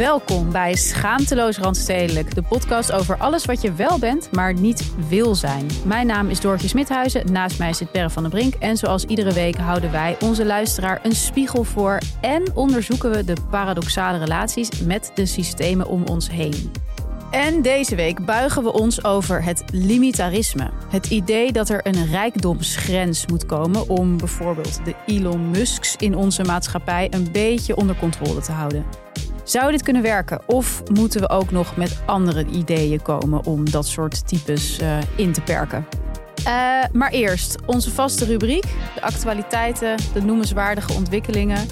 Welkom bij Schaamteloos Randstedelijk, de podcast over alles wat je wel bent, maar niet wil zijn. Mijn naam is Doortje Smithuizen, naast mij zit Perre van den Brink. En zoals iedere week houden wij onze luisteraar een spiegel voor en onderzoeken we de paradoxale relaties met de systemen om ons heen. En deze week buigen we ons over het limitarisme. Het idee dat er een rijkdomsgrens moet komen om bijvoorbeeld de Elon Musks in onze maatschappij een beetje onder controle te houden. Zou dit kunnen werken? Of moeten we ook nog met andere ideeën komen om dat soort types uh, in te perken? Uh, maar eerst onze vaste rubriek: de actualiteiten, de noemenswaardige ontwikkelingen.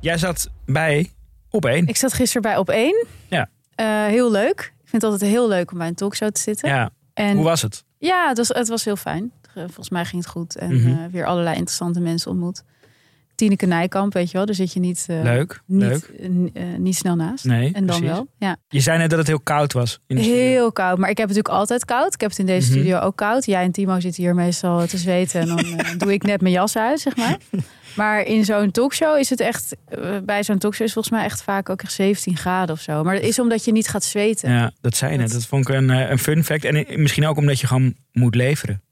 Jij zat bij op één. Ik zat gisteren bij op één. Ja. Uh, heel leuk. Ik vind het altijd heel leuk om bij een talkshow te zitten. Ja. En Hoe was het? Ja, het was, het was heel fijn. Volgens mij ging het goed. En Mhm. uh, weer allerlei interessante mensen ontmoet. Tineke Nijkamp, weet je wel. Daar zit je niet, uh, leuk, niet, leuk. uh, niet snel naast. Nee, en dan precies. wel. Ja. Je zei net dat het heel koud was. In de studio. Heel koud. Maar ik heb het natuurlijk altijd koud. Ik heb het in deze Mhm. studio ook koud. Jij en Timo zitten hier meestal te zweten. En dan uh, doe ik net mijn jas uit, zeg maar. Maar in zo'n talkshow is het echt... Bij zo'n talkshow is volgens mij echt vaak ook echt 17 graden of zo. Maar dat is omdat je niet gaat zweten. Ja, dat zei je net. Dat vond ik een, een fun fact. En misschien ook omdat je gewoon moet leveren.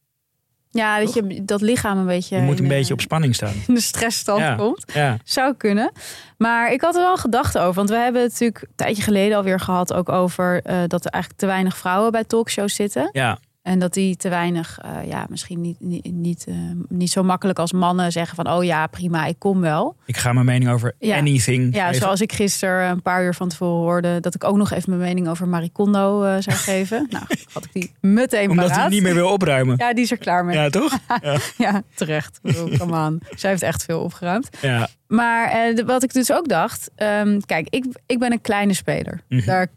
Ja, dat je dat lichaam een beetje... Je moet een in, beetje op spanning staan. In de stressstand ja. komt. Ja. Zou kunnen. Maar ik had er wel een gedachte over. Want we hebben het natuurlijk een tijdje geleden alweer gehad... ook over uh, dat er eigenlijk te weinig vrouwen bij talkshows zitten. Ja. En dat die te weinig, uh, ja, misschien niet, niet, niet, uh, niet zo makkelijk als mannen zeggen van... oh ja, prima, ik kom wel. Ik ga mijn mening over ja. anything Ja, zoals ik gisteren een paar uur van tevoren hoorde... dat ik ook nog even mijn mening over Marie Kondo uh, zou geven. nou, had ik die meteen Omdat hij niet meer wil opruimen. Ja, die is er klaar mee. Ja, toch? ja. ja, terecht. Kom aan. Zij heeft echt veel opgeruimd. Ja. Maar eh, wat ik dus ook dacht... Um, kijk, ik, ik ben een kleine speler. Mm -hmm. Daar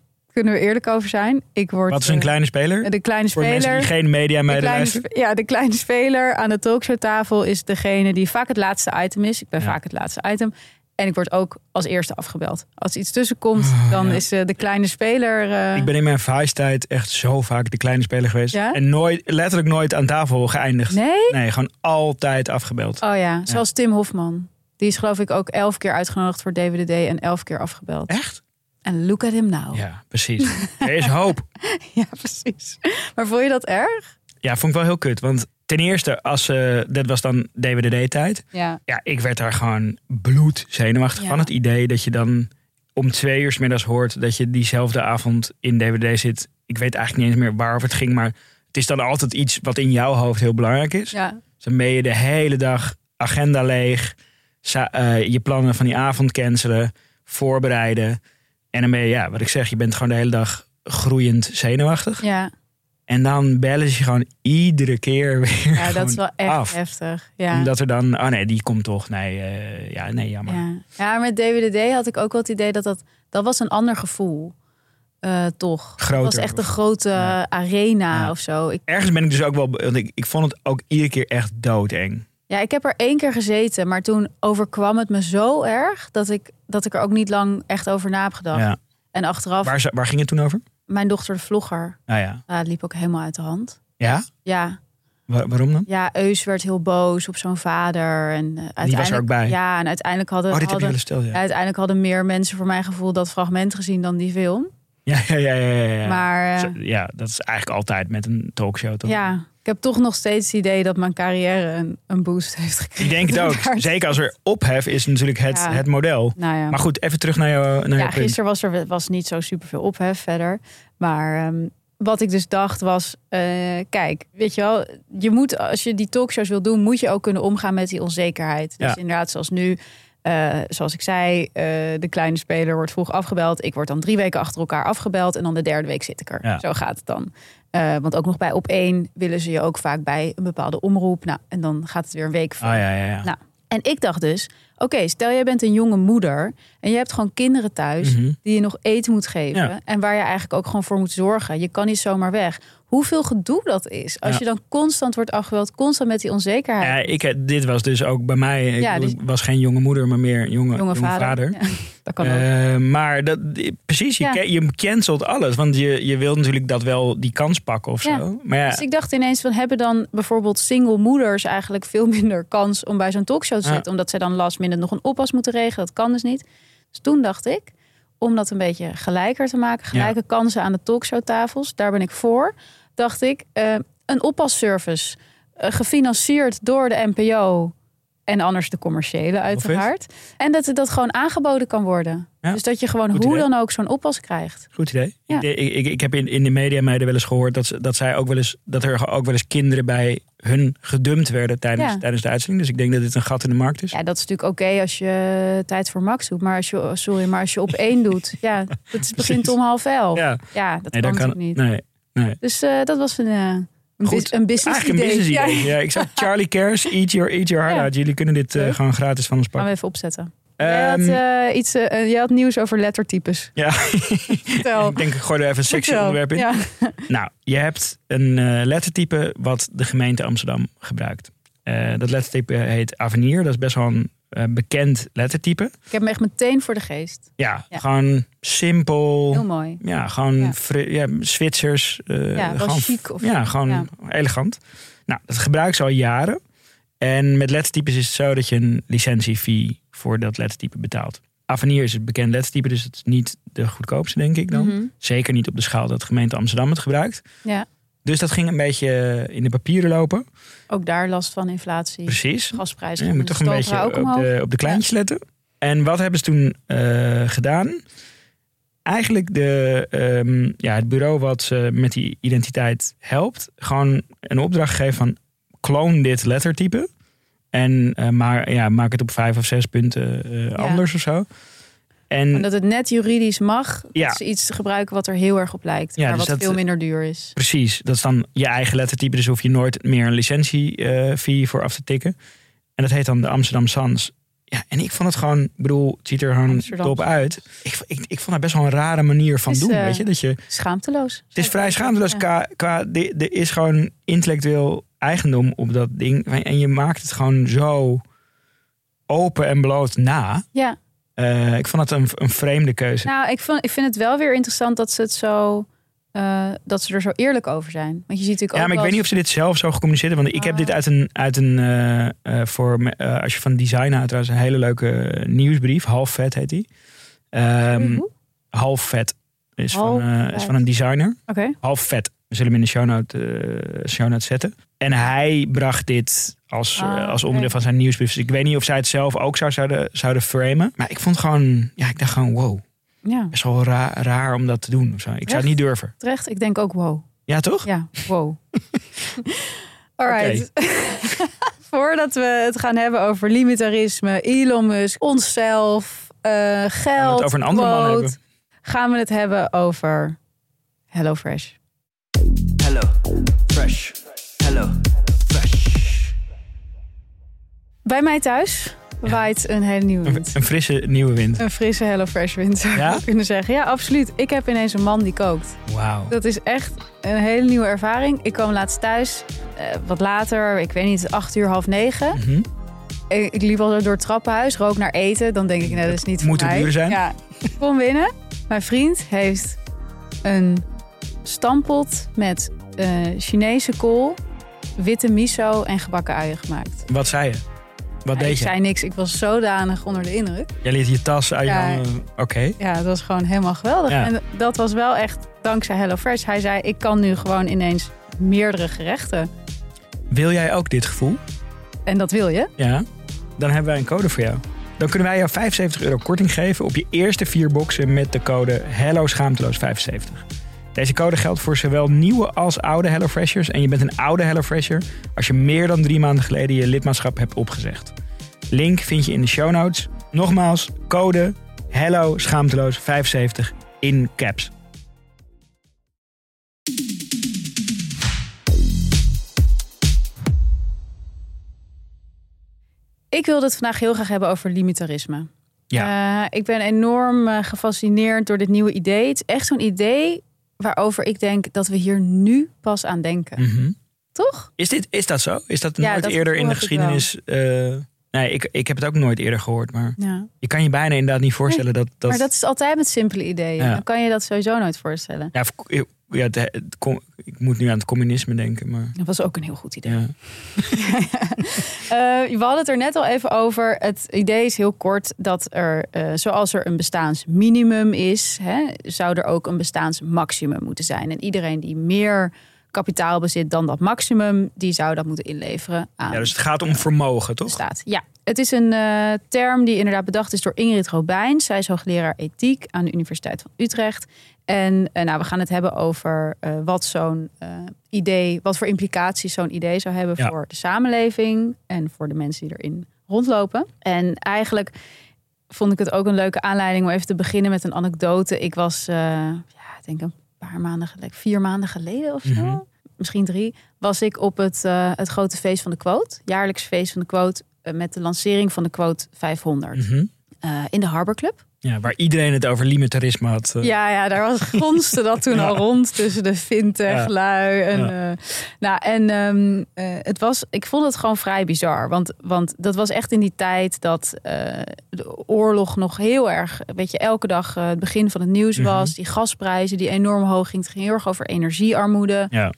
kunnen we eerlijk over zijn. Ik word, Wat is een kleine speler? De kleine Voor speler. mensen die geen media mee Ja, de kleine speler aan de talkshowtafel is degene die vaak het laatste item is. Ik ben Ja. vaak het laatste item. En ik word ook als eerste afgebeld. Als iets tussenkomt, Oh, dan ja. is uh, de kleine speler. Uh... Ik ben in mijn vuisttijd echt zo vaak de kleine speler geweest. Ja? En nooit, letterlijk nooit aan tafel geëindigd. Nee? Nee, gewoon altijd afgebeld. Oh ja, zoals Tim Hofman. Die is geloof ik ook elf keer uitgenodigd voor DWDD en elf keer afgebeld. Echt? En look at him now. Ja, precies. Er is hoop. ja, precies. Maar vond je dat erg? Ja, vond ik wel heel kut. Want ten eerste, als, uh, dat was dan DWDD-tijd. Ja. Ja, ik werd daar gewoon bloed zenuwachtig Ja. van. Het idee dat je dan om twee uur 's middags hoort dat je diezelfde avond in DWD zit. Ik weet eigenlijk niet eens meer waarover het ging, maar het is dan altijd iets wat in jouw hoofd heel belangrijk is. Ja. Dus dan ben je de hele dag agenda leeg, uh, je plannen van die avond cancelen, voorbereiden. En dan ben je, ja, wat ik zeg, je bent gewoon de hele dag groeiend zenuwachtig. Ja, En dan bellen ze je gewoon iedere keer weer. ja dat is wel echt af. heftig. Ja. Omdat er dan, oh nee, die komt toch. Nee, uh, ja, nee, jammer. Ja. ja, met DWDD had ik ook wel het idee dat dat, dat was een ander gevoel. Uh, toch. Groter. Het was echt een grote Ja. arena Ja. of zo. Ik, Ergens ben ik dus ook wel, want ik, ik vond het ook iedere keer echt doodeng. Ja, ik heb er één keer gezeten, maar toen overkwam het me zo erg dat ik, dat ik er ook niet lang echt over na heb gedacht. Ja. En achteraf, Waar, waar ging het toen over? mijn dochter de vlogger, Nou ja. ja, het liep ook helemaal uit de hand. Ja? Ja, Wa- waarom dan? ja Eus werd heel boos op zo'n vader. En, uh, uiteindelijk, was er ook bij? Ja, en uiteindelijk hadden, Oh, dit heb je hadden, ja. uiteindelijk hadden meer mensen voor mijn gevoel dat fragment gezien dan die film. Ja, ja, ja, ja, ja. Maar eh, Zo- ja, dat is eigenlijk altijd met een talkshow, toch? ja, ik heb toch nog steeds het idee dat mijn carrière een, een boost heeft gekregen. Ik denk het ook. Zeker als er ophef is natuurlijk het, Ja. het model. Nou ja, Maar goed, even terug naar, jou, naar ja jouw gisteren was er was niet zo superveel ophef verder. Maar ehm, wat ik dus dacht was, eh, kijk, weet je wel, je moet als je die talkshows wil doen, moet je ook kunnen omgaan met die onzekerheid. Dus Ja. inderdaad, zoals nu. Eh, zoals ik zei, eh, de kleine speler wordt vroeg afgebeld. Ik word dan drie weken achter elkaar afgebeld. En dan de derde week zit ik er. Ja. Zo gaat het dan. Eh, want ook nog bij op één willen ze je ook vaak bij een bepaalde omroep. Nou, en dan gaat het weer een week voor. Ah ja, ja, ja. Nou, En ik dacht dus, Oké, stel jij bent een jonge moeder en je hebt gewoon kinderen thuis Mhm. die je nog eten moet geven. En waar je eigenlijk ook gewoon voor moet zorgen. Je kan niet zomaar weg. Hoeveel gedoe dat is. Als Ja. je dan constant wordt afgeweld, constant met die onzekerheid. Ja, ik, dit was dus ook bij mij. Ik, Ja, dus- was geen jonge moeder, maar meer jonge, jonge jonge vader. vader. Ja, dat kan ook. Eh, maar dat, precies, je, cancelt alles. Want je, je wilt natuurlijk dat wel die kans pakken of zo. Maar ja, Dus ik dacht ineens van hebben dan bijvoorbeeld single moeders eigenlijk veel minder kans om bij zo'n talkshow te zitten, omdat zij dan last minute nog een oppas moeten regelen. Dat kan dus niet. Dus toen dacht ik, om dat een beetje gelijker te maken, gelijke kansen aan de talkshowtafels, daar ben ik voor. Dacht ik, eh, een oppasservice eh, gefinancierd door de NPO en anders de commerciële uiteraard. En dat het dat gewoon aangeboden kan worden. Ja. Dus dat je gewoon Goed hoe idee. dan ook zo'n oppas krijgt. goed idee. Ja. Ik, ik, ik heb in, in de media meiden wel eens gehoord dat, ze, dat, zij ook wel eens, dat er ook wel eens kinderen bij hun gedumpt werden tijdens, Ja. tijdens de uitzending. Dus ik denk dat dit een gat in de markt is. Ja, dat is natuurlijk oké als je tijd voor Max doet. Maar als je, sorry, maar als je op één doet, ja, het is- begint om half elf. Ja, Ja, dat nee, kan dan kan natuurlijk niet. Nee, nee. Dus eh, dat was een, eh, een, Goed. een business Eigenlijk een idee. business idee. Ja. ik zou Charlie Cares, eat your, eat your heart Ja. out. Jullie kunnen dit Leuk. gewoon gratis van ons Gaan we pakken. even opzetten. jij, had, Ehm, eh, iets, jij had nieuws over lettertypes. ja, Vertel. ik denk ik gooi er even een sexy Vertel. onderwerp in. Ja. Nou, je hebt een lettertype wat de gemeente Amsterdam gebruikt. Dat lettertype heet Avenir. Dat is best wel een eh, bekend lettertype. Ik heb hem echt meteen voor de geest. Ja, Ja. gewoon simpel. Heel mooi. Ja, gewoon Ja. ja, Zwitsers. eh, Ja, gewoon, chic of- ja, gewoon ja. elegant. Nou, dat gebruiken ze al jaren. En met lettertypes is het zo dat je een licentiefee voor dat lettertype betaalt. Avenir is het bekend lettertype, dus het is niet de goedkoopste, denk ik dan. Mhm. Zeker niet op de schaal dat de gemeente Amsterdam het gebruikt. Ja. Dus dat ging een beetje in de papieren lopen. Ook daar last van inflatie. Precies. Gasprijzen. Ja, je moet toch een beetje op de, op de kleintjes letten. En wat hebben ze toen eh, gedaan? Eigenlijk de, ehm, ja, het bureau wat ze met die identiteit helpt, gewoon een opdracht gegeven van clone dit lettertype. En eh, maar, ja, maak het op vijf of zes punten eh, anders of zo. En En dat het net juridisch mag, Ja. dat ze iets gebruiken wat er heel erg op lijkt. Ja, maar dus wat dat- veel minder duur is. Precies, dat is dan je eigen lettertype. Dus hoef je nooit meer een licentie-fee voor af te tikken. En dat heet dan de Amsterdam Sans. Ja, en ik vond het gewoon, ik bedoel, het ziet er gewoon Amsterdam top uit. Ik, ik, ik vond dat best wel een rare manier van Het is, doen, eh, weet je. Dat je Schaamteloos. het is vrij schaamteloos Ja. qua, qua de- er is gewoon intellectueel eigendom op dat ding. En je maakt het gewoon zo open en bloot na. Ja, Eh, ik vond het een, een vreemde keuze. nou, ik, vond, ik vind het wel weer interessant dat ze het zo. eh, dat ze er zo eerlijk over zijn. Want je ziet natuurlijk Ja, ook. maar ik weet niet of ze dit zelf zo gecommuniceerd hebben. Want ik heb Ah. dit uit een, uit een eh, voor, als je van design houdt, trouwens een hele leuke nieuwsbrief. Half vet heet die. Ehm, half vet is, Half van, is van een designer. Oké. Half vet. We zullen hem in de show note, eh, show zetten. En hij bracht dit als, eh, Ah, als oké. onderdeel van zijn nieuwsbrief. Dus ik weet niet of zij het zelf ook zou, zouden, zouden framen. Maar ik vond gewoon, ja, ik dacht gewoon, wow. Ja, Best wel raar, raar om dat te doen. Of zo. Ik zou het niet durven. terecht. Ik denk ook wow. Ja, toch? Ja, wow. Alright. Voordat we het gaan hebben over limitarisme, Elon Musk, onszelf, eh, Gaan we geld, het over een andere man hebben. gaan we het hebben over HelloFresh. Hello, fresh. Hello, fresh. Bij mij thuis waait een hele nieuwe Een, wind. een frisse nieuwe wind. Een frisse HelloFresh wind zou Ja? je kunnen zeggen. Ja, absoluut. Ik heb ineens een man die kookt. Wauw. Dat is echt een hele nieuwe ervaring. Ik kwam laatst thuis, eh, wat later, ik weet niet, acht uur, half negen. Mhm. Ik, ik liep al door het trappenhuis, rook naar eten. Dan denk ik, nou, dat is niet voor Moet het duur zijn? Ja, ik kom binnen. Mijn vriend heeft een stampot met eh, Chinese kool, witte miso en gebakken uien gemaakt. Wat zei je? Wat Ja, ik deed je? zei niks, ik was zodanig onder de indruk. Jij liet je tas uit je Ja. handen. Oké. Ja, dat was gewoon helemaal geweldig. Ja. En dat was wel echt dankzij HelloFresh. Hij zei, ik kan nu gewoon ineens meerdere gerechten. Wil jij ook dit gevoel? En dat wil je. Ja. Dan hebben wij een code voor jou. Dan kunnen wij jou 75 euro korting geven op je eerste vier boxen met de code Hello Schaamteloos 75. Deze code geldt voor zowel nieuwe als oude HelloFreshers. En je bent een oude HelloFresher als je meer dan drie maanden geleden je lidmaatschap hebt opgezegd. Link vind je in de show notes. Nogmaals, code Hello Schaamteloos 75 in caps. Ik wilde het vandaag heel graag hebben over limitarisme. Ja. Eh, ik ben enorm eh, gefascineerd door dit nieuwe idee. Het is echt zo'n idee waarover ik denk dat we hier nu pas aan denken. Mhm. Toch? Is, dit, is dat zo? Is dat Ja, nooit dat eerder in de geschiedenis? eh, nee, ik, ik heb het ook nooit eerder gehoord. Maar Ja. je kan je bijna inderdaad niet voorstellen dat... dat, Maar dat is altijd met simpele ideeën. Ja. Dan kan je dat sowieso nooit voorstellen. ja, ja, het, ik moet nu aan het communisme denken. Maar, Dat was ook een heel goed idee. ja. Eh, we hadden het er net al even over. Het idee is heel kort dat er, eh, zoals er een bestaansminimum is, hè, zou er ook een bestaansmaximum moeten zijn. En iedereen die meer kapitaal bezit dan dat maximum, die zou dat moeten inleveren aan ja, dus het gaat om vermogen, toch? staat. Ja, het is een eh, term die inderdaad bedacht is door Ingrid Robijn. Zij is hoogleraar ethiek aan de Universiteit van Utrecht. En eh, nou, we gaan het hebben over eh, wat zo'n idee, wat voor implicaties zo'n idee zou hebben Ja. voor de samenleving en voor de mensen die erin rondlopen. En eigenlijk vond ik het ook een leuke aanleiding om even te beginnen met een anekdote. Ik was, ja, ik denk een paar maanden geleden, vier maanden geleden of zo, Mhm. misschien drie, was ik op het, eh, het grote feest van de quote, jaarlijks feest van de quote, eh, met de lancering van de quote 500 Mhm. eh, in de Harbor Club. Ja, waar iedereen het over limitarisme had. eh. Ja, ja, daar was gonste dat toen Ja. al rond tussen de fintech Ja. lui en Ja. eh, nou en ehm, eh, het was, ik vond het gewoon vrij bizar, want want dat was echt in die tijd dat de oorlog nog heel erg, weet je, elke dag het begin van het nieuws Mhm. was, die gasprijzen die enorm hoog ging, het ging heel erg over energiearmoede. Ja.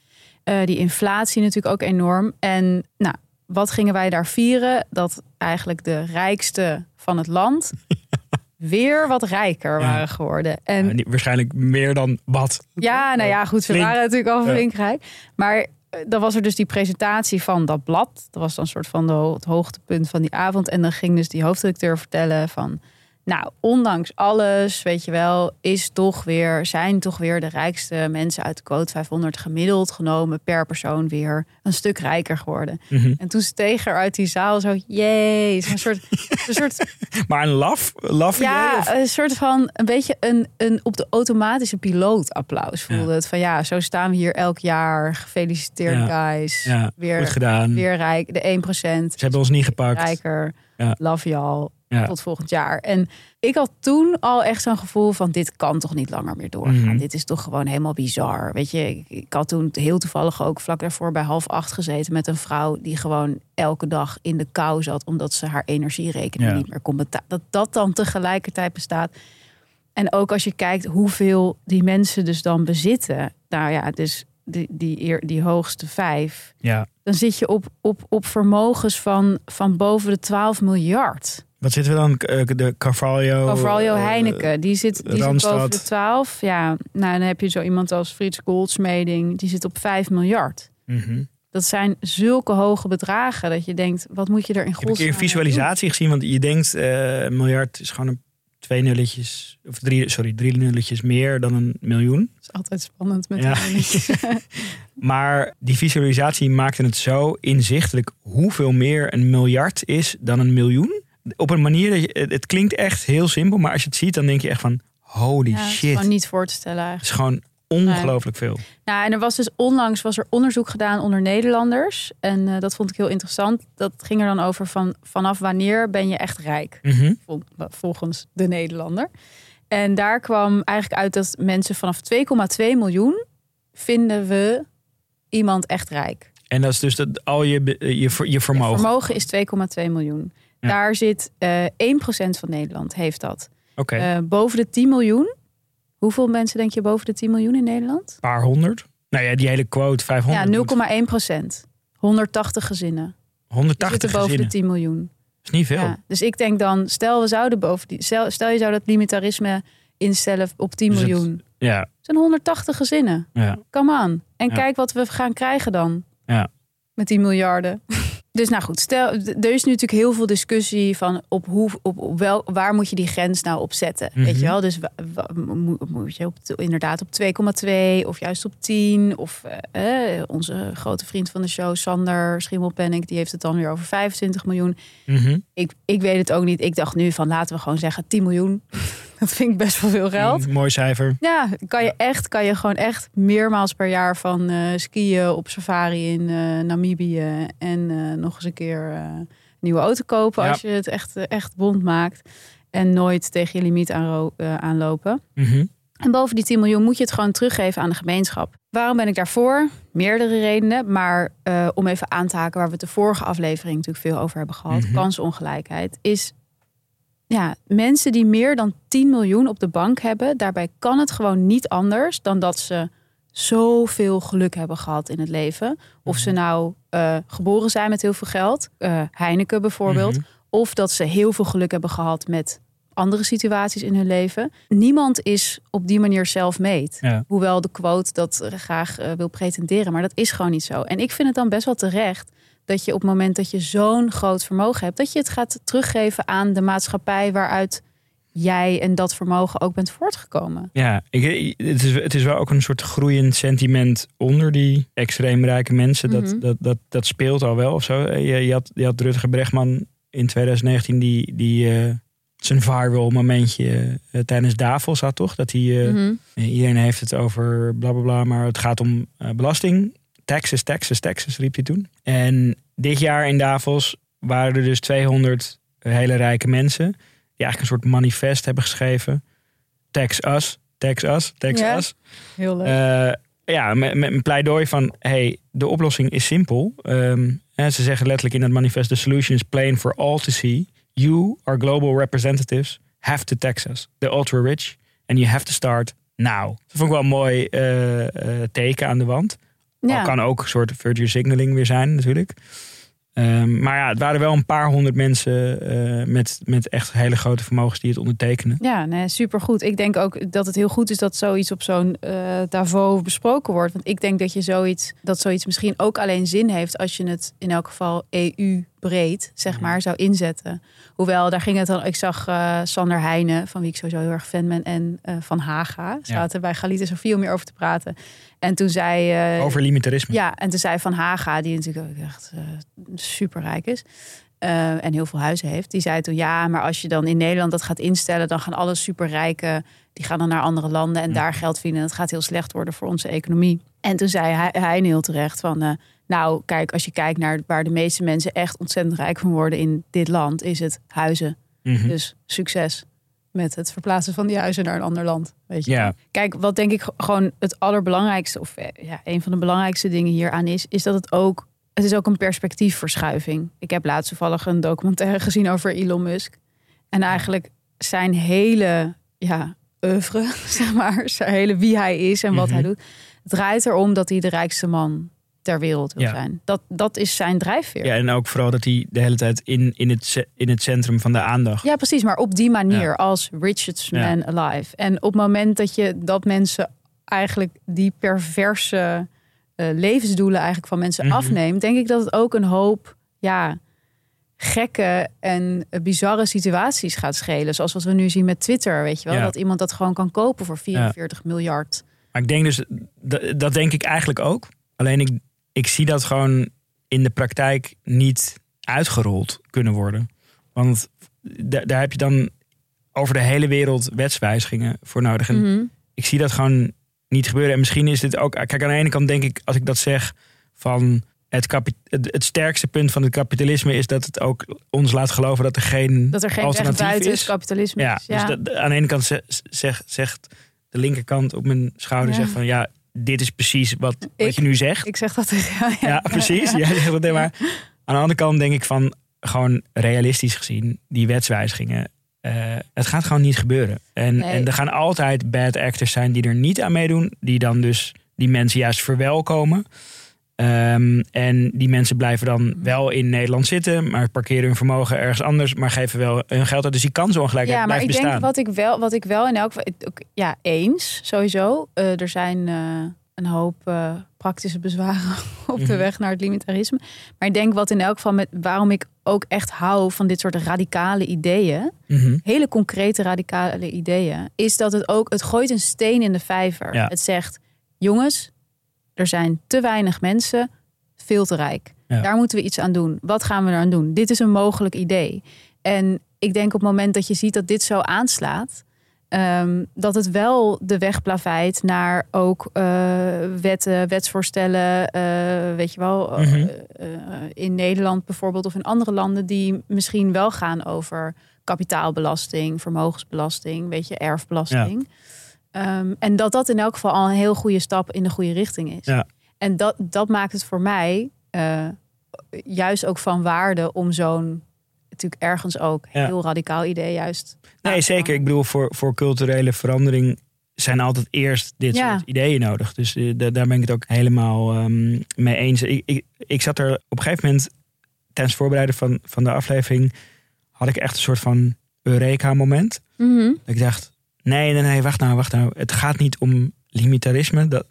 Die inflatie natuurlijk ook enorm. En nou, wat gingen wij daar vieren? Dat eigenlijk de rijkste van het land weer wat rijker Ja. waren geworden. En Ja, waarschijnlijk meer dan wat. ja, nou ja, goed, ze Flink. waren natuurlijk al flink rijk. Maar eh, dan was er dus die presentatie van dat blad. Dat was dan een soort van de, het hoogtepunt van die avond. En dan ging dus die hoofdredacteur vertellen van... Nou, ondanks alles, weet je wel, is toch weer, zijn toch weer de rijkste mensen uit de quote 500 gemiddeld genomen per persoon weer een stuk rijker geworden. Mhm. En toen steeg er uit die zaal zo, jee, zo'n soort, een soort Maar een laf? laf ja, of- een soort van een beetje een, een op de automatische piloot applaus voelde Ja. het. Van ja, zo staan we hier elk jaar. Gefeliciteerd, Ja. guys. ja, goed weer, gedaan. weer rijk. De 1% Ze hebben ons niet gepakt. rijker. Love y'all. Ja. Tot volgend jaar. En ik had toen al echt zo'n gevoel van dit kan toch niet langer meer doorgaan. Mhm. Dit is toch gewoon helemaal bizar. Weet je, ik, ik had toen heel toevallig ook vlak daarvoor bij half acht gezeten met een vrouw die gewoon elke dag in de kou zat omdat ze haar energierekening Ja. niet meer kon betalen. Dat dat dan tegelijkertijd bestaat. En ook als je kijkt hoeveel die mensen dus dan bezitten. Nou ja, dus die, die, eer- die hoogste vijf. Ja. Dan zit je op, op, op vermogens van, van boven de 12 miljard. Wat zitten we dan? Eh, De Carvalho. Carvalho eh, Heineken, die zit, die zit boven de 12. Ja, nou dan heb je zo iemand als Frits Goldsmeding, die zit op 5 miljard. mhm. Dat zijn zulke hoge bedragen dat je denkt, wat moet je er in Ik heb een keer godsnaam een visualisatie gezien, want je denkt eh, een miljard is gewoon een twee nulletjes, of drie, sorry, drie nulletjes meer dan een miljoen. Dat is altijd spannend met Ja. Maar die visualisatie maakte het zo inzichtelijk hoeveel meer een miljard is dan een miljoen. Op een manier dat je, het, het klinkt echt heel simpel, maar als je het ziet, dan denk je echt van holy Ja, het is shit. gewoon niet voor te stellen Het eigenlijk. is gewoon ongelooflijk veel. Nou, en er was dus onlangs was er onderzoek gedaan onder Nederlanders. En eh, dat vond ik heel interessant. Dat ging er dan over van vanaf wanneer ben je echt rijk? Mhm. vol- volgens de Nederlander. En daar kwam eigenlijk uit dat mensen vanaf 2,2 miljoen vinden we iemand echt rijk. En dat is dus dat al je, je, ver- je vermogen. Vermogen is 2,2 miljoen. Ja. Daar zit eh 1% van Nederland heeft dat. Oké, Eh, boven de 10 miljoen. Hoeveel mensen denk je boven de 10 miljoen in Nederland? een paar honderd. Nou ja, die hele quote 500. Ja, moet 0,1 procent. 180 gezinnen. Die 180 zitten boven gezinnen. de 10 miljoen. Dat is niet veel. Ja, dus ik denk dan, stel we zouden boven die, stel, stel je zou dat limitarisme instellen op 10 Dus het- miljoen. Ja, Het zijn 180 gezinnen. ja. Come on. En Ja. kijk wat we gaan krijgen dan. Ja. Met die miljarden. Dus nou goed, stel, er is nu natuurlijk heel veel discussie van op hoe, op, op wel, waar moet je die grens nou op zetten. Mhm. Weet je wel? Dus moet je op, inderdaad op 2,2 of juist op 10. Of eh, eh, onze grote vriend van de show, Sander Schimmelpenninck, die heeft het dan weer over 25 miljoen. Mhm. Ik, ik weet het ook niet. Ik dacht nu van laten we gewoon zeggen 10 miljoen. Dat vind ik best wel veel geld. Een mooi cijfer. Ja, kan je echt, kan je gewoon echt meermaals per jaar van eh, skiën op safari in eh, Namibië en eh, nog eens een keer eh, nieuwe auto kopen Ja. als je het echt, echt bond maakt. En nooit tegen je limiet eh, aanlopen. Mhm. En boven die 10 miljoen moet je het gewoon teruggeven aan de gemeenschap. Waarom ben ik daarvoor? Meerdere redenen. Maar om even aan te haken waar we het de vorige aflevering natuurlijk veel over hebben gehad. Mhm. Kansongelijkheid. Is ja, mensen die meer dan 10 miljoen op de bank hebben. Daarbij kan het gewoon niet anders dan dat ze zoveel geluk hebben gehad in het leven. Of ze nou eh, geboren zijn met heel veel geld. eh, Heineken bijvoorbeeld. Mhm. Of dat ze heel veel geluk hebben gehad met andere situaties in hun leven. Niemand is op die manier zelf-made. Ja. Hoewel de quote dat graag eh, wil pretenderen. Maar dat is gewoon niet zo. En ik vind het dan best wel terecht dat je op het moment dat je zo'n groot vermogen hebt, dat je het gaat teruggeven aan de maatschappij waaruit jij en dat vermogen ook bent voortgekomen. Ja, ik, het, is, het is wel ook een soort groeiend sentiment onder die extreem rijke mensen. Mhm. dat, dat, dat, dat speelt al wel of zo. Je, je, had, je had Rutger Bregman in 2019 die, die eh, zijn viral momentje eh, tijdens Davos had, toch? Dat hij, eh, Mhm. iedereen heeft het over bla bla bla, maar het gaat om belasting. Taxes, taxes, taxes, riep hij toen. En dit jaar in Davos waren er dus 200 hele rijke mensen. Die eigenlijk een soort manifest hebben geschreven. Tax us, tax us, tax Ja. us. Heel leuk. Eh, ja, met, met een pleidooi van... hey, de oplossing is simpel. Ehm, en ze zeggen letterlijk in het manifest... the solution is plain for all to see. You, our global representatives, have to tax us. The ultra-rich. And you have to start now. Dat vond ik wel een mooi eh, eh, teken aan de wand. Ja. Al kan ook een soort virtue signaling weer zijn natuurlijk. Ehm, maar ja, het waren wel een paar honderd mensen eh, met, met echt hele grote vermogens die het ondertekenen. Ja, nee, supergoed. Ik denk ook dat het heel goed is dat zoiets op zo'n eh Davos besproken wordt. Want ik denk dat je zoiets, dat zoiets misschien ook alleen zin heeft als je het in elk geval EU-breed, zeg maar, zou inzetten. Hoewel, daar ging het dan. Ik zag eh, Sander Heijnen, van wie ik sowieso heel erg fan ben, en eh, Van Haga zaten bij Galit en Sofie om meer over te praten. En toen zei. eh, Over limitarisme. ja, en toen zei Van Haga, die natuurlijk ook echt superrijk is. en heel veel huizen heeft. Die zei toen, ja, maar als je dan in Nederland dat gaat instellen... dan gaan alle superrijken, die gaan dan naar andere landen... en Ja. daar geld vinden. En dat gaat heel slecht worden voor onze economie. En toen zei hij, hij heel terecht van... nou, kijk, als je kijkt naar waar de meeste mensen... echt ontzettend rijk van worden in dit land... is het huizen. Mhm. Dus succes met het verplaatsen van die huizen naar een ander land. Weet je? Kijk, wat denk ik gewoon het allerbelangrijkste, of eh, ja, een van de belangrijkste dingen hieraan is, is dat het ook, het is ook een perspectiefverschuiving. Ik heb laatst toevallig een documentaire gezien over Elon Musk. En eigenlijk zijn hele, ja, oeuvre, zeg maar, zijn hele wie hij is en wat Mhm. hij doet, draait erom dat hij de rijkste man ter wereld wil Ja. zijn. Dat, dat is zijn drijfveer. Ja, en ook vooral dat hij de hele tijd in, in, het, in het centrum van de aandacht. Ja, precies. Maar op die manier Ja. als richest man alive. En op het moment dat je dat mensen eigenlijk die perverse eh, levensdoelen eigenlijk van mensen Mhm. afneemt, denk ik dat het ook een hoop ja, gekke en eh, bizarre situaties gaat schelen. Zoals wat we nu zien met Twitter, weet je wel. Ja. Dat iemand dat gewoon kan kopen voor 44 miljard. Maar ik denk dus, dat denk ik eigenlijk ook. Alleen ik, ik zie dat gewoon in de praktijk niet uitgerold kunnen worden. Want da- daar heb je dan over de hele wereld wetswijzigingen voor nodig. En Mhm. ik zie dat gewoon niet gebeuren. En misschien is dit ook. Kijk, aan de ene kant denk ik, als ik dat zeg, van het, het, het sterkste punt van het kapitalisme is dat het ook ons laat geloven dat er geen, Dat er geen weg alternatief buiten is. kapitalisme Ja, is. Ja. dus dat, aan de ene kant ze- zeg, zegt de linkerkant op mijn schouder Ja. zegt van ja, dit is precies wat, Ik- wat je nu zegt. Ik zeg dat tegen jou. ja, precies. Jij zegt dat, maar aan de andere kant denk ik van gewoon realistisch gezien, die wetswijzigingen. eh, het gaat gewoon niet gebeuren. En, Nee. en er gaan altijd bad actors zijn die er niet aan meedoen. Die dan dus die mensen juist verwelkomen. Ehm, en die mensen blijven dan wel in Nederland zitten, maar parkeren hun vermogen ergens anders, maar geven wel hun geld uit. Dus die kansenongelijkheid Ja, maar blijft ik bestaan. denk wat ik wel, wat ik wel in elk geval, ja, eens sowieso. Eh, er zijn eh, een hoop eh, praktische bezwaren op de Mhm. weg naar het limitarisme. Maar ik denk wat in elk geval met waarom ik ook echt hou van dit soort radicale ideeën, Mhm. hele concrete radicale ideeën, is dat het ook het gooit een steen in de vijver. Ja. Het zegt, jongens, er zijn te weinig mensen, veel te rijk. Ja. Daar moeten we iets aan doen. Wat gaan we eraan doen? Dit is een mogelijk idee. En ik denk op het moment dat je ziet dat dit zo aanslaat. ehm, dat het wel de weg plaveit naar ook eh, wetten, wetsvoorstellen, eh, weet je wel, eh, Mhm. in Nederland bijvoorbeeld of in andere landen die misschien wel gaan over kapitaalbelasting, vermogensbelasting, weet je, erfbelasting. Ehm, en dat dat in elk geval al een heel goede stap in de goede richting is. Ja. En dat, dat maakt het voor mij eh, juist ook van waarde om zo'n natuurlijk ergens ook Ja. heel radicaal idee juist. Nee, zeker. Ik bedoel, voor, voor culturele verandering zijn altijd eerst dit Ja. soort ideeën nodig. Dus eh, da- daar ben ik het ook helemaal ehm, mee eens. Ik, ik, ik zat er op een gegeven moment, tijdens het voorbereiden van, van de aflevering, had ik echt een soort van Eureka-moment. Mhm. Ik dacht, nee, nee, nee, wacht nou, wacht nou. Het gaat niet om limitarisme. Dat,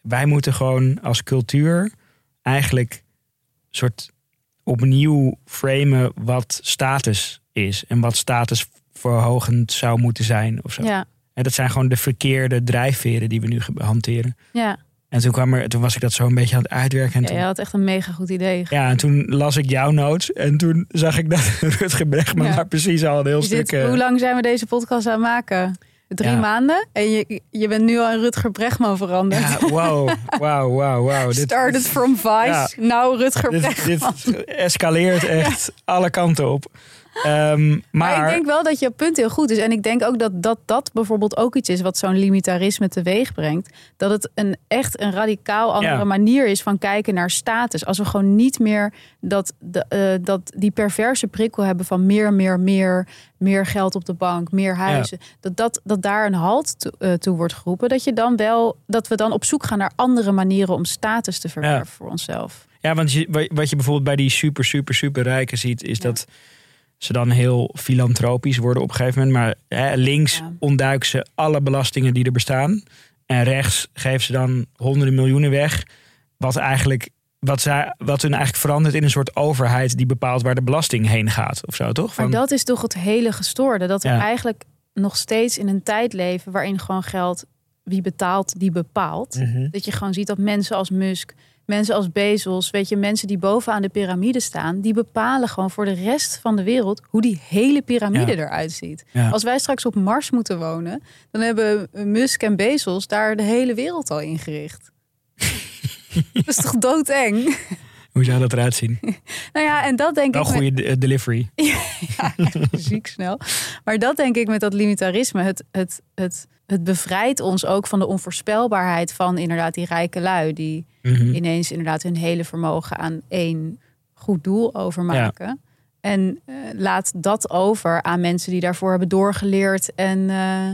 wij moeten gewoon als cultuur eigenlijk soort opnieuw framen wat status is. En wat status verhogend zou moeten zijn of zo. Ja, En dat zijn gewoon de verkeerde drijfveren die we nu hanteren. ja. En toen, kwam er, toen was ik dat zo een beetje aan het uitwerken. En ja, toen, je had echt een mega goed idee. ja, en toen las ik jouw notes. En toen zag ik dat Rutger Bregman Ja. daar precies al een heel Je stuk... eh, hoe lang zijn we deze podcast aan het maken? Drie Ja. maanden? En je, je bent nu al in Rutger Bregman veranderd. ja, wow, wow, wow, wow. Started from Vice, Ja. nou Rutger dit, Bregman. dit escaleert echt alle kanten op. Ehm, maar, Maar, ik denk wel dat je punt heel goed is. En ik denk ook dat dat, dat bijvoorbeeld ook iets is wat zo'n limitarisme teweeg brengt. Dat het een echt een radicaal andere Ja. manier is van kijken naar status. Als we gewoon niet meer dat, de, eh, dat die perverse prikkel hebben van meer, meer, meer, meer geld op de bank, meer huizen. Dat, dat, dat daar een halt toe, eh, toe wordt geroepen. Dat je dan wel, dat we dan op zoek gaan naar andere manieren om status te verwerven Ja. voor onszelf. ja, want je, wa- wat je bijvoorbeeld bij die super, super, super rijken ziet, is dat ze dan heel filantropisch worden op een gegeven moment. Maar hè, links Ja. ontduiken ze alle belastingen die er bestaan. En rechts geven ze dan honderden miljoenen weg. Wat eigenlijk. Wat, zij, wat hun eigenlijk verandert in een soort overheid die bepaalt waar de belasting heen gaat. Of zo, toch? Maar Van- dat is toch het hele gestoorde. Dat we Ja. eigenlijk nog steeds in een tijd leven waarin gewoon geld wie betaalt, die bepaalt. Mhm. Dat je gewoon ziet dat mensen als Musk, mensen als Bezos, weet je, mensen die bovenaan de piramide staan, die bepalen gewoon voor de rest van de wereld hoe die hele piramide Ja. eruit ziet. Ja. Als wij straks op Mars moeten wonen, dan hebben Musk en Bezos daar de hele wereld al ingericht. dat is toch doodeng? Hoe zou dat eruit zien? Nou ja, en dat denk Wel ik. met- goede de- delivery. ja, ziek snel. Maar dat denk ik met dat limitarisme. Het, het, het, het bevrijdt ons ook van de onvoorspelbaarheid van inderdaad die rijke lui. Die Mhm. ineens inderdaad hun hele vermogen aan één goed doel overmaken. En eh, laat dat over aan mensen die daarvoor hebben doorgeleerd. En eh,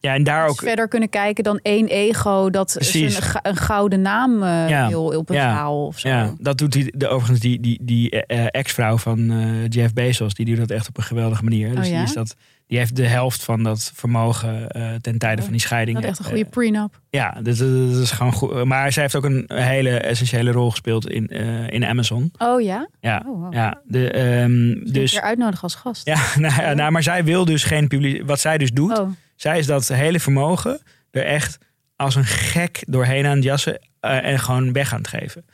Ja, en daar ook. verder kunnen kijken dan één ego dat een, een gouden naam Ja. wil op een Ja. verhaal of zo. Ja, dat doet die, de, overigens die, die, die ex-vrouw van Jeff Bezos. Die doet dat echt op een geweldige manier. Dus Oh ja? die, is dat, die heeft de helft van dat vermogen eh, ten tijde Oh, van die scheiding. Dat is echt een goede eh, prenup. ja, dat, dat is gewoon goed. Maar zij heeft ook een hele essentiële rol gespeeld in, eh, in Amazon. Oh ja? Ja, Oh, wow. ja de, ehm, Dus dus. weer uitnodigen als gast. Ja, nou, ja, nou, maar zij wil dus geen publiek. Wat zij dus doet, Oh. zij is dat hele vermogen er echt als een gek doorheen aan het jassen en gewoon weg aan het geven.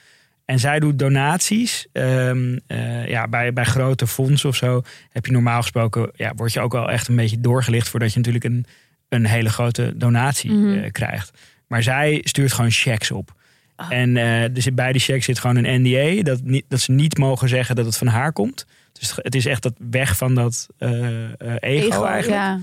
En zij doet donaties. ehm, eh, ja, bij, bij grote fondsen of zo heb je normaal gesproken, ja, word je ook wel echt een beetje doorgelicht voordat je natuurlijk een, een hele grote donatie Mhm. eh, krijgt. Maar zij stuurt gewoon checks op. Ah. En eh, dus bij die check zit gewoon een NDA, dat, niet, dat ze niet mogen zeggen dat het van haar komt. Dus het is echt dat weg van dat eh, eh, ego, eigenlijk ja.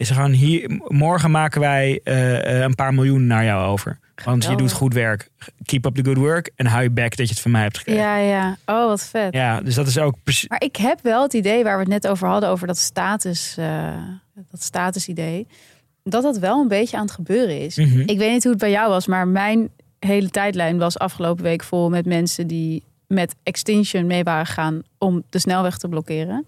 Is er gewoon hier, morgen maken wij eh, eh, een paar miljoen naar jou over. Want je doet goed werk. Keep up the good work en hou je back dat je het van mij hebt gekregen. Ja, Ja, ja. Oh, wat vet. dus dat is ook precies. Maar ik heb wel het idee waar we het net over hadden, over dat status, eh, dat statusidee, dat dat wel een beetje aan het gebeuren is. Mhm. Ik weet niet hoe het bij jou was, maar mijn hele tijdlijn was afgelopen week vol met mensen die met Extinction mee waren gegaan om de snelweg te blokkeren.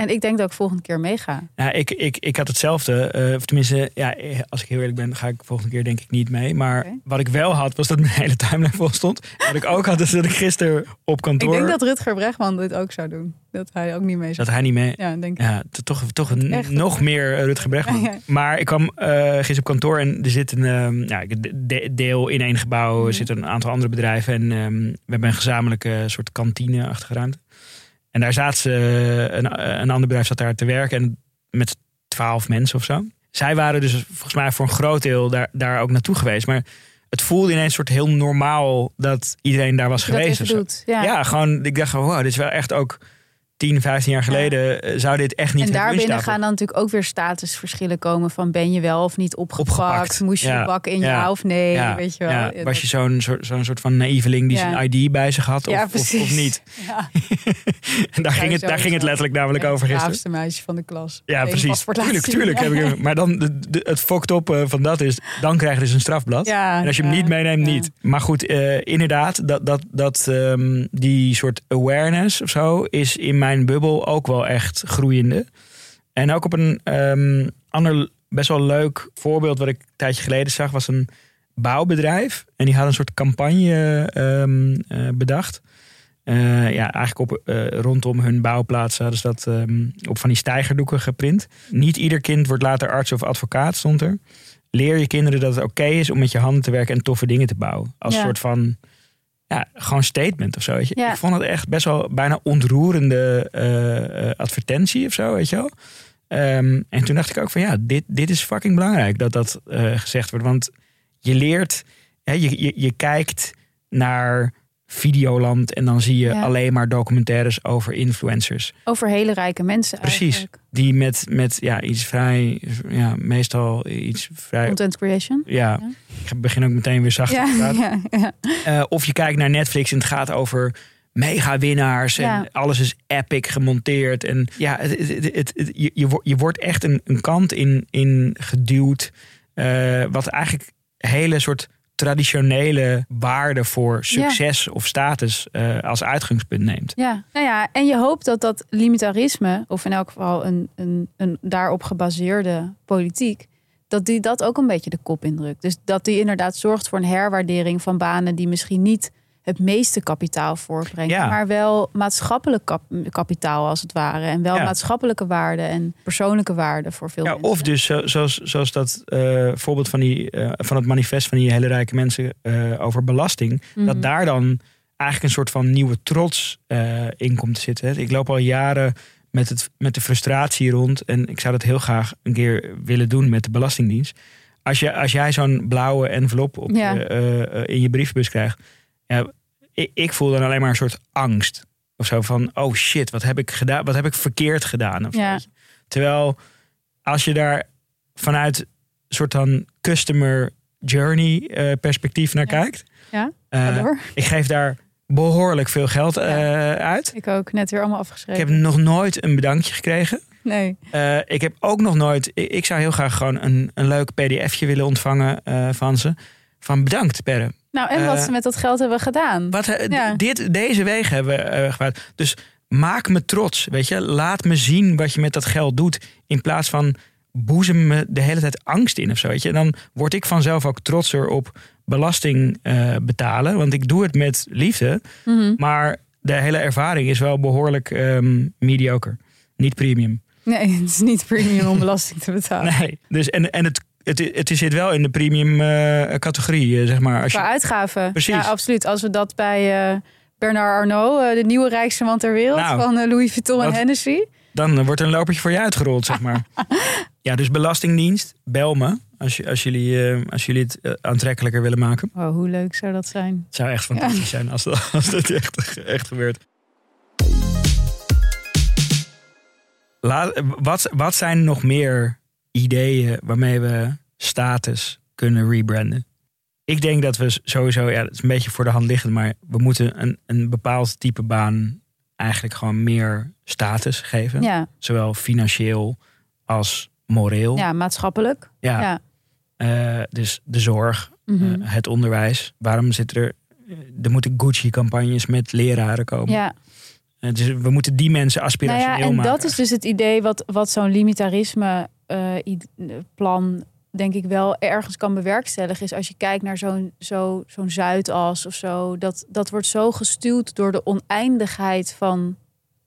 En ik denk dat ik volgende keer meega. Ja, ik, ik, ik had hetzelfde. eh, of tenminste, ja, als ik heel eerlijk ben, ga ik volgende keer denk ik niet mee. Maar wat ik wel had, was dat mijn hele timeline vol stond. Wat ik ook had, is dat ik gisteren op kantoor... Ik denk dat Rutger Bregman dit ook zou doen. Dat hij ook niet mee zou dat hij niet mee... Ja, denk ik. Ja, toch, toch Echt? nog meer eh, Rutger Bregman. Ja, ja. Maar ik kwam eh gisteren op kantoor en er zit een ehm, ja, de- deel in één gebouw. Er zitten een aantal andere bedrijven en ehm, we hebben een gezamenlijke soort kantine-achtige ruimte. En daar zaten ze, een, een ander bedrijf zat daar te werken en met twaalf mensen of zo. zij waren dus volgens mij voor een groot deel daar, daar ook naartoe geweest. Maar het voelde ineens soort heel normaal dat iedereen daar was Dat geweest. of zo. Ja. Ja. gewoon, ik dacht, wow, dit is wel echt ook 10, 15 jaar geleden eh, zou dit echt niet En daarbinnen gaan dan natuurlijk ook weer statusverschillen komen van ben je wel of niet opgepakt? Opgepakt, Moest je ja. bak in Ja. ja of nee? Weet je wel? was je zo'n soort, zo'n soort van naïveling die zijn ID bij zich had? Of, of, niet? Ja. En daar, ging het, daar ging het letterlijk namelijk over Het gisteren. braafste meisje van de klas. Ja, precies. Tuurlijk, tuurlijk. Heb ik, maar dan, de, de- het fokt op eh, van dat is, dan krijg je dus een strafblad. Ja, En als je hem niet meeneemt, niet. Maar goed, eh, inderdaad, dat, dat, dat, ehm, die soort awareness of zo is in mijn bubbel ook wel echt groeiende. En ook op een ehm, ander best wel leuk voorbeeld wat ik een tijdje geleden zag, was een bouwbedrijf. En die had een soort campagne ehm, eh, bedacht. Eh, ja, eigenlijk op, eh, rondom hun bouwplaatsen hadden ze dat ehm, op van die stijgerdoeken geprint. Niet ieder kind wordt later arts of advocaat, stond er. Leer je kinderen dat het oké is om met je handen te werken en toffe dingen te bouwen. Als Ja. soort van, ja, gewoon statement of zo. Weet je? Ja. Ik vond het echt best wel bijna ontroerende eh, eh, advertentie of zo, weet je wel. Ehm, en toen dacht ik ook van ja, dit, dit is fucking belangrijk dat dat eh, gezegd wordt. Want je leert, hè, je, je, je kijkt naar Videoland en dan zie je Ja. alleen maar documentaires over influencers. Over hele rijke mensen Precies. eigenlijk. Die met, met ja, iets vrij, ja, meestal iets vrij. Content creation. Ja, Ja. ik begin ook meteen weer zacht te Ja, praten. ja, ja. Eh, of je kijkt naar Netflix en het gaat over mega winnaars en Ja. alles is epic gemonteerd. En ja, het, het, je, je, wordt- je wordt echt een, een kant in, in geduwd. eh, wat eigenlijk hele soort traditionele waarden voor succes of status eh, als uitgangspunt neemt. Ja, nou ja, en je hoopt dat dat limitarisme, of in elk geval een, een, een daarop gebaseerde politiek, dat die dat ook een beetje de kop indrukt. Dus dat die inderdaad zorgt voor een herwaardering van banen die misschien niet het meeste kapitaal voortbrengen, Ja. maar wel maatschappelijk kap- kapitaal als het ware. En wel Ja. maatschappelijke waarden en persoonlijke waarden voor veel Ja, mensen. of dus zo- zoals, zoals dat eh, voorbeeld van, die, eh, van het manifest van die hele rijke mensen eh, over belasting. Mhm. Dat daar dan eigenlijk een soort van nieuwe trots in komt te zitten. Ik loop al jaren met, het, met de frustratie rond. En ik zou dat heel graag een keer willen doen met de Belastingdienst. Als, je, als jij zo'n blauwe envelop op Ja. in je brievenbus krijgt. Ja, ik, ik voel dan alleen maar een soort angst. Of zo van, oh shit, wat heb ik gedaan? Wat heb ik verkeerd gedaan? Of Ja. Terwijl als je daar vanuit een soort van customer journey eh, perspectief naar Ja. kijkt. Ja, eh, ik geef daar behoorlijk veel geld eh, uit. Ik ook net weer allemaal Ik afgeschreven. heb nog nooit een bedankje gekregen. Nee. Ik heb ook nog nooit. Ik ik zou heel graag gewoon een, een leuk pdfje willen ontvangen van ze. Van bedankt, Perre. Nou, en wat Eh, ze met dat geld hebben gedaan. Wat, eh, Ja. dit, deze wegen hebben we gebruikt. Dus maak me trots. Weet je? Laat me zien wat je met dat geld doet. In plaats van boezem me de hele tijd angst in of zo. Weet je? En dan word ik vanzelf ook trotser op belasting eh, betalen. Want ik doe het met liefde. Mhm. Maar de hele ervaring is wel behoorlijk ehm, mediocre. Niet premium. Nee, het is niet premium om belasting te betalen. Nee. Dus, en en het, het, het zit wel in de premium eh, categorie, eh, zeg maar. Als Qua je, uitgaven. Precies. Ja, absoluut. Als we dat bij eh, Bernard Arnault, de nieuwe rijkste man ter wereld Nou, van Louis Vuitton en Hennessy. dan wordt er een lopertje voor je uitgerold, zeg maar. ja, dus Belastingdienst, bel me. Als, je, als, jullie, als jullie het aantrekkelijker willen maken. Oh, hoe leuk zou dat zijn? Het zou echt fantastisch zijn als, dat- als dit echt, echt gebeurt. La, wat, wat zijn nog meer ideeën waarmee we status kunnen rebranden? Ik denk dat we sowieso, ja, het is een beetje voor de hand liggend, maar we moeten een, een bepaald type baan eigenlijk gewoon meer status geven. Ja, Zowel financieel als moreel. ja maatschappelijk. Ja, Ja. eh, dus de zorg, Mhm. eh, het onderwijs. Waarom zitten er... eh, Er moeten Gucci-campagnes met leraren komen. ja. Dus we moeten die mensen Nou aspirationeel ja, en maken. dat is dus het idee wat, wat zo'n limitarisme plan denk ik wel ergens kan bewerkstelligen is als je kijkt naar zo'n zo, zo'n Zuidas of zo. Dat, dat wordt zo gestuurd door de oneindigheid van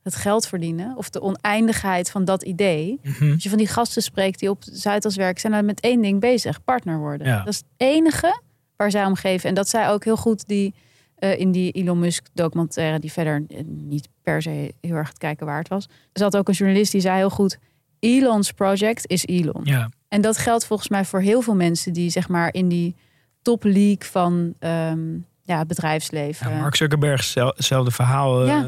het geld verdienen. Of de oneindigheid van dat idee. Mhm. Als je van die gasten spreekt die op Zuidas werken, zijn er met één ding bezig: partner worden. Ja. Dat is het enige waar zij om geven. En dat zij ook heel goed die eh, in die Elon Musk documentaire, die verder eh, niet per se heel erg het kijken waard was. Er zat ook een journalist die zei heel goed: Elon's project is Elon. Ja, En dat geldt volgens mij voor heel veel mensen die zeg maar in die top league van ehm, ja, bedrijfsleven. Ja, Mark Zuckerberg, zel- hetzelfde verhaal. eh, Ja.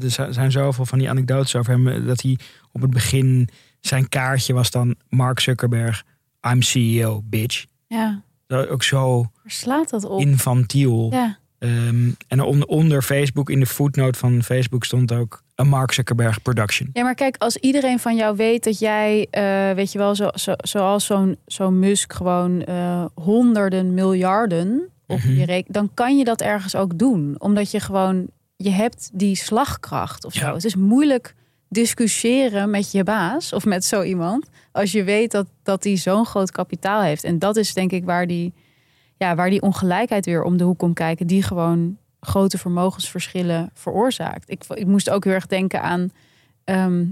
er zijn- zijn zoveel van die anekdotes over hem. eh, Dat hij op het begin, zijn kaartje was dan Mark Zuckerberg, I'm CEO, bitch. ja, Dat ook zo waar slaat dat op? infantiel. Ja, Ehm, en onder, onder Facebook, in de footnote van Facebook stond ook een Mark Zuckerberg production. Ja, maar kijk, als iedereen van jou weet dat jij, eh, weet je wel, zo, zo, zoals zo'n zo'n Musk gewoon eh, honderden miljarden op Mhm. je rekening, dan kan je dat ergens ook doen. Omdat je gewoon, je hebt die slagkracht of zo. Ja. Het is moeilijk discussiëren met je baas of met zo iemand als je weet dat, dat die zo'n groot kapitaal heeft. En dat is denk ik waar die, ja, waar die ongelijkheid weer om de hoek komt kijken, die gewoon grote vermogensverschillen veroorzaakt. Ik, ik moest ook heel erg denken aan ehm,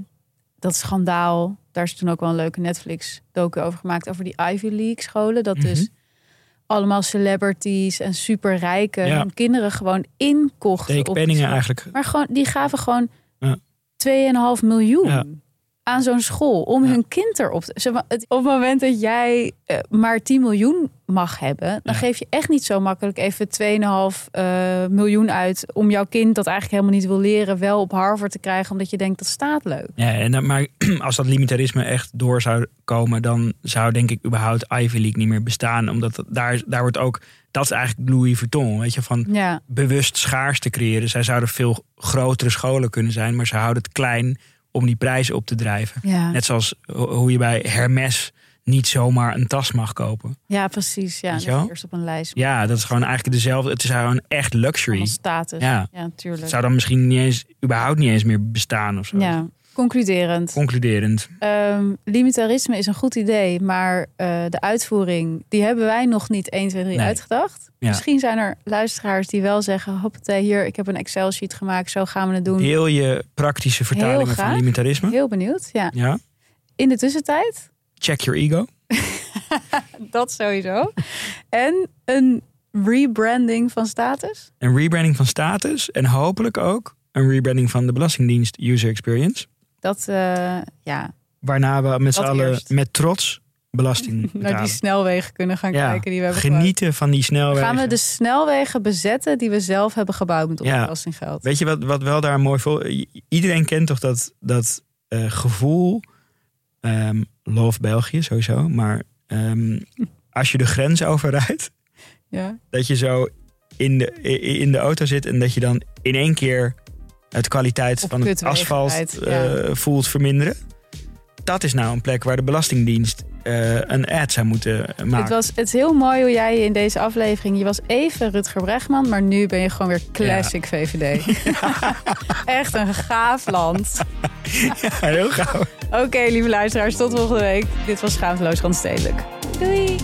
dat schandaal. Daar is toen ook wel een leuke Netflix-docu over gemaakt. Over die Ivy League scholen. Dat dus Mhm. allemaal celebrities en superrijken Ja. hun kinderen gewoon inkochten. Take op penningen eigenlijk. Maar gewoon, die gaven gewoon Ja. 2,5 miljoen Ja. Aan zo'n school om Ja. hun kind erop te... Zeg maar, het, op het moment dat jij eh, maar 10 miljoen mag hebben... dan Ja. geef je echt niet zo makkelijk even 2,5 eh, miljoen uit... om jouw kind dat eigenlijk helemaal niet wil leren... wel op Harvard te krijgen omdat je denkt dat staat leuk. Ja, en maar als dat limitarisme echt door zou komen, dan zou denk ik überhaupt Ivy League niet meer bestaan. Omdat dat- daar, daar wordt ook, dat is eigenlijk Louis Vuitton, weet je, van Ja, bewust schaars te creëren. Zij zouden veel grotere scholen kunnen zijn, maar ze houden het klein om die prijzen op te drijven. ja. Net zoals ho- hoe je bij Hermes niet zomaar een tas mag kopen. ja precies. Ja, dat eerst op een lijst. Ja, dat is gewoon eigenlijk dezelfde. Het is gewoon echt luxury. Status. Ja. Natuurlijk. Zou dan misschien niet eens, überhaupt niet eens meer bestaan of zo. Ja, concluderend. Concluderend. Ehm, limitarisme is een goed idee, maar eh, de uitvoering, die hebben wij nog niet 1, 2, 3 Nee. uitgedacht. Ja. Misschien zijn er luisteraars die wel zeggen, hoppatee, hier, ik heb een Excel-sheet gemaakt, zo gaan we het doen. Deel je praktische vertalingen van limitarisme. Heel benieuwd, ja. Ja. In de tussentijd, Check your ego. dat sowieso. En een rebranding van status. Een rebranding van status. En hopelijk ook een rebranding van de Belastingdienst User Experience. Dat, eh, ja, Waarna we met z'n allen eerst. met trots belasting naar die snelwegen kunnen gaan Ja, kijken die we hebben gebouwd. Genieten van die snelwegen. Gaan we de snelwegen bezetten die we zelf hebben gebouwd met ons Ja. belastinggeld? Weet je wat, wat wel daar mooi voor... Iedereen kent toch dat, dat eh, gevoel... ehm, love België sowieso. Maar ehm, als je de grens overrijdt... Ja. dat je zo in de, in de auto zit... en dat je dan in één keer het kwaliteit van het asfalt eh, voelt verminderen. Dat is nou een plek waar de Belastingdienst eh, een ad zou moeten Het, maken. was, het is heel mooi hoe jij in deze aflevering... Je was even Rutger Bregman, maar nu ben je gewoon weer classic VVD. Echt een gaaf land. Ja, heel gauw. Oké, lieve luisteraars, tot volgende week. Dit was Schaamteloos Randstedelijk. Doei!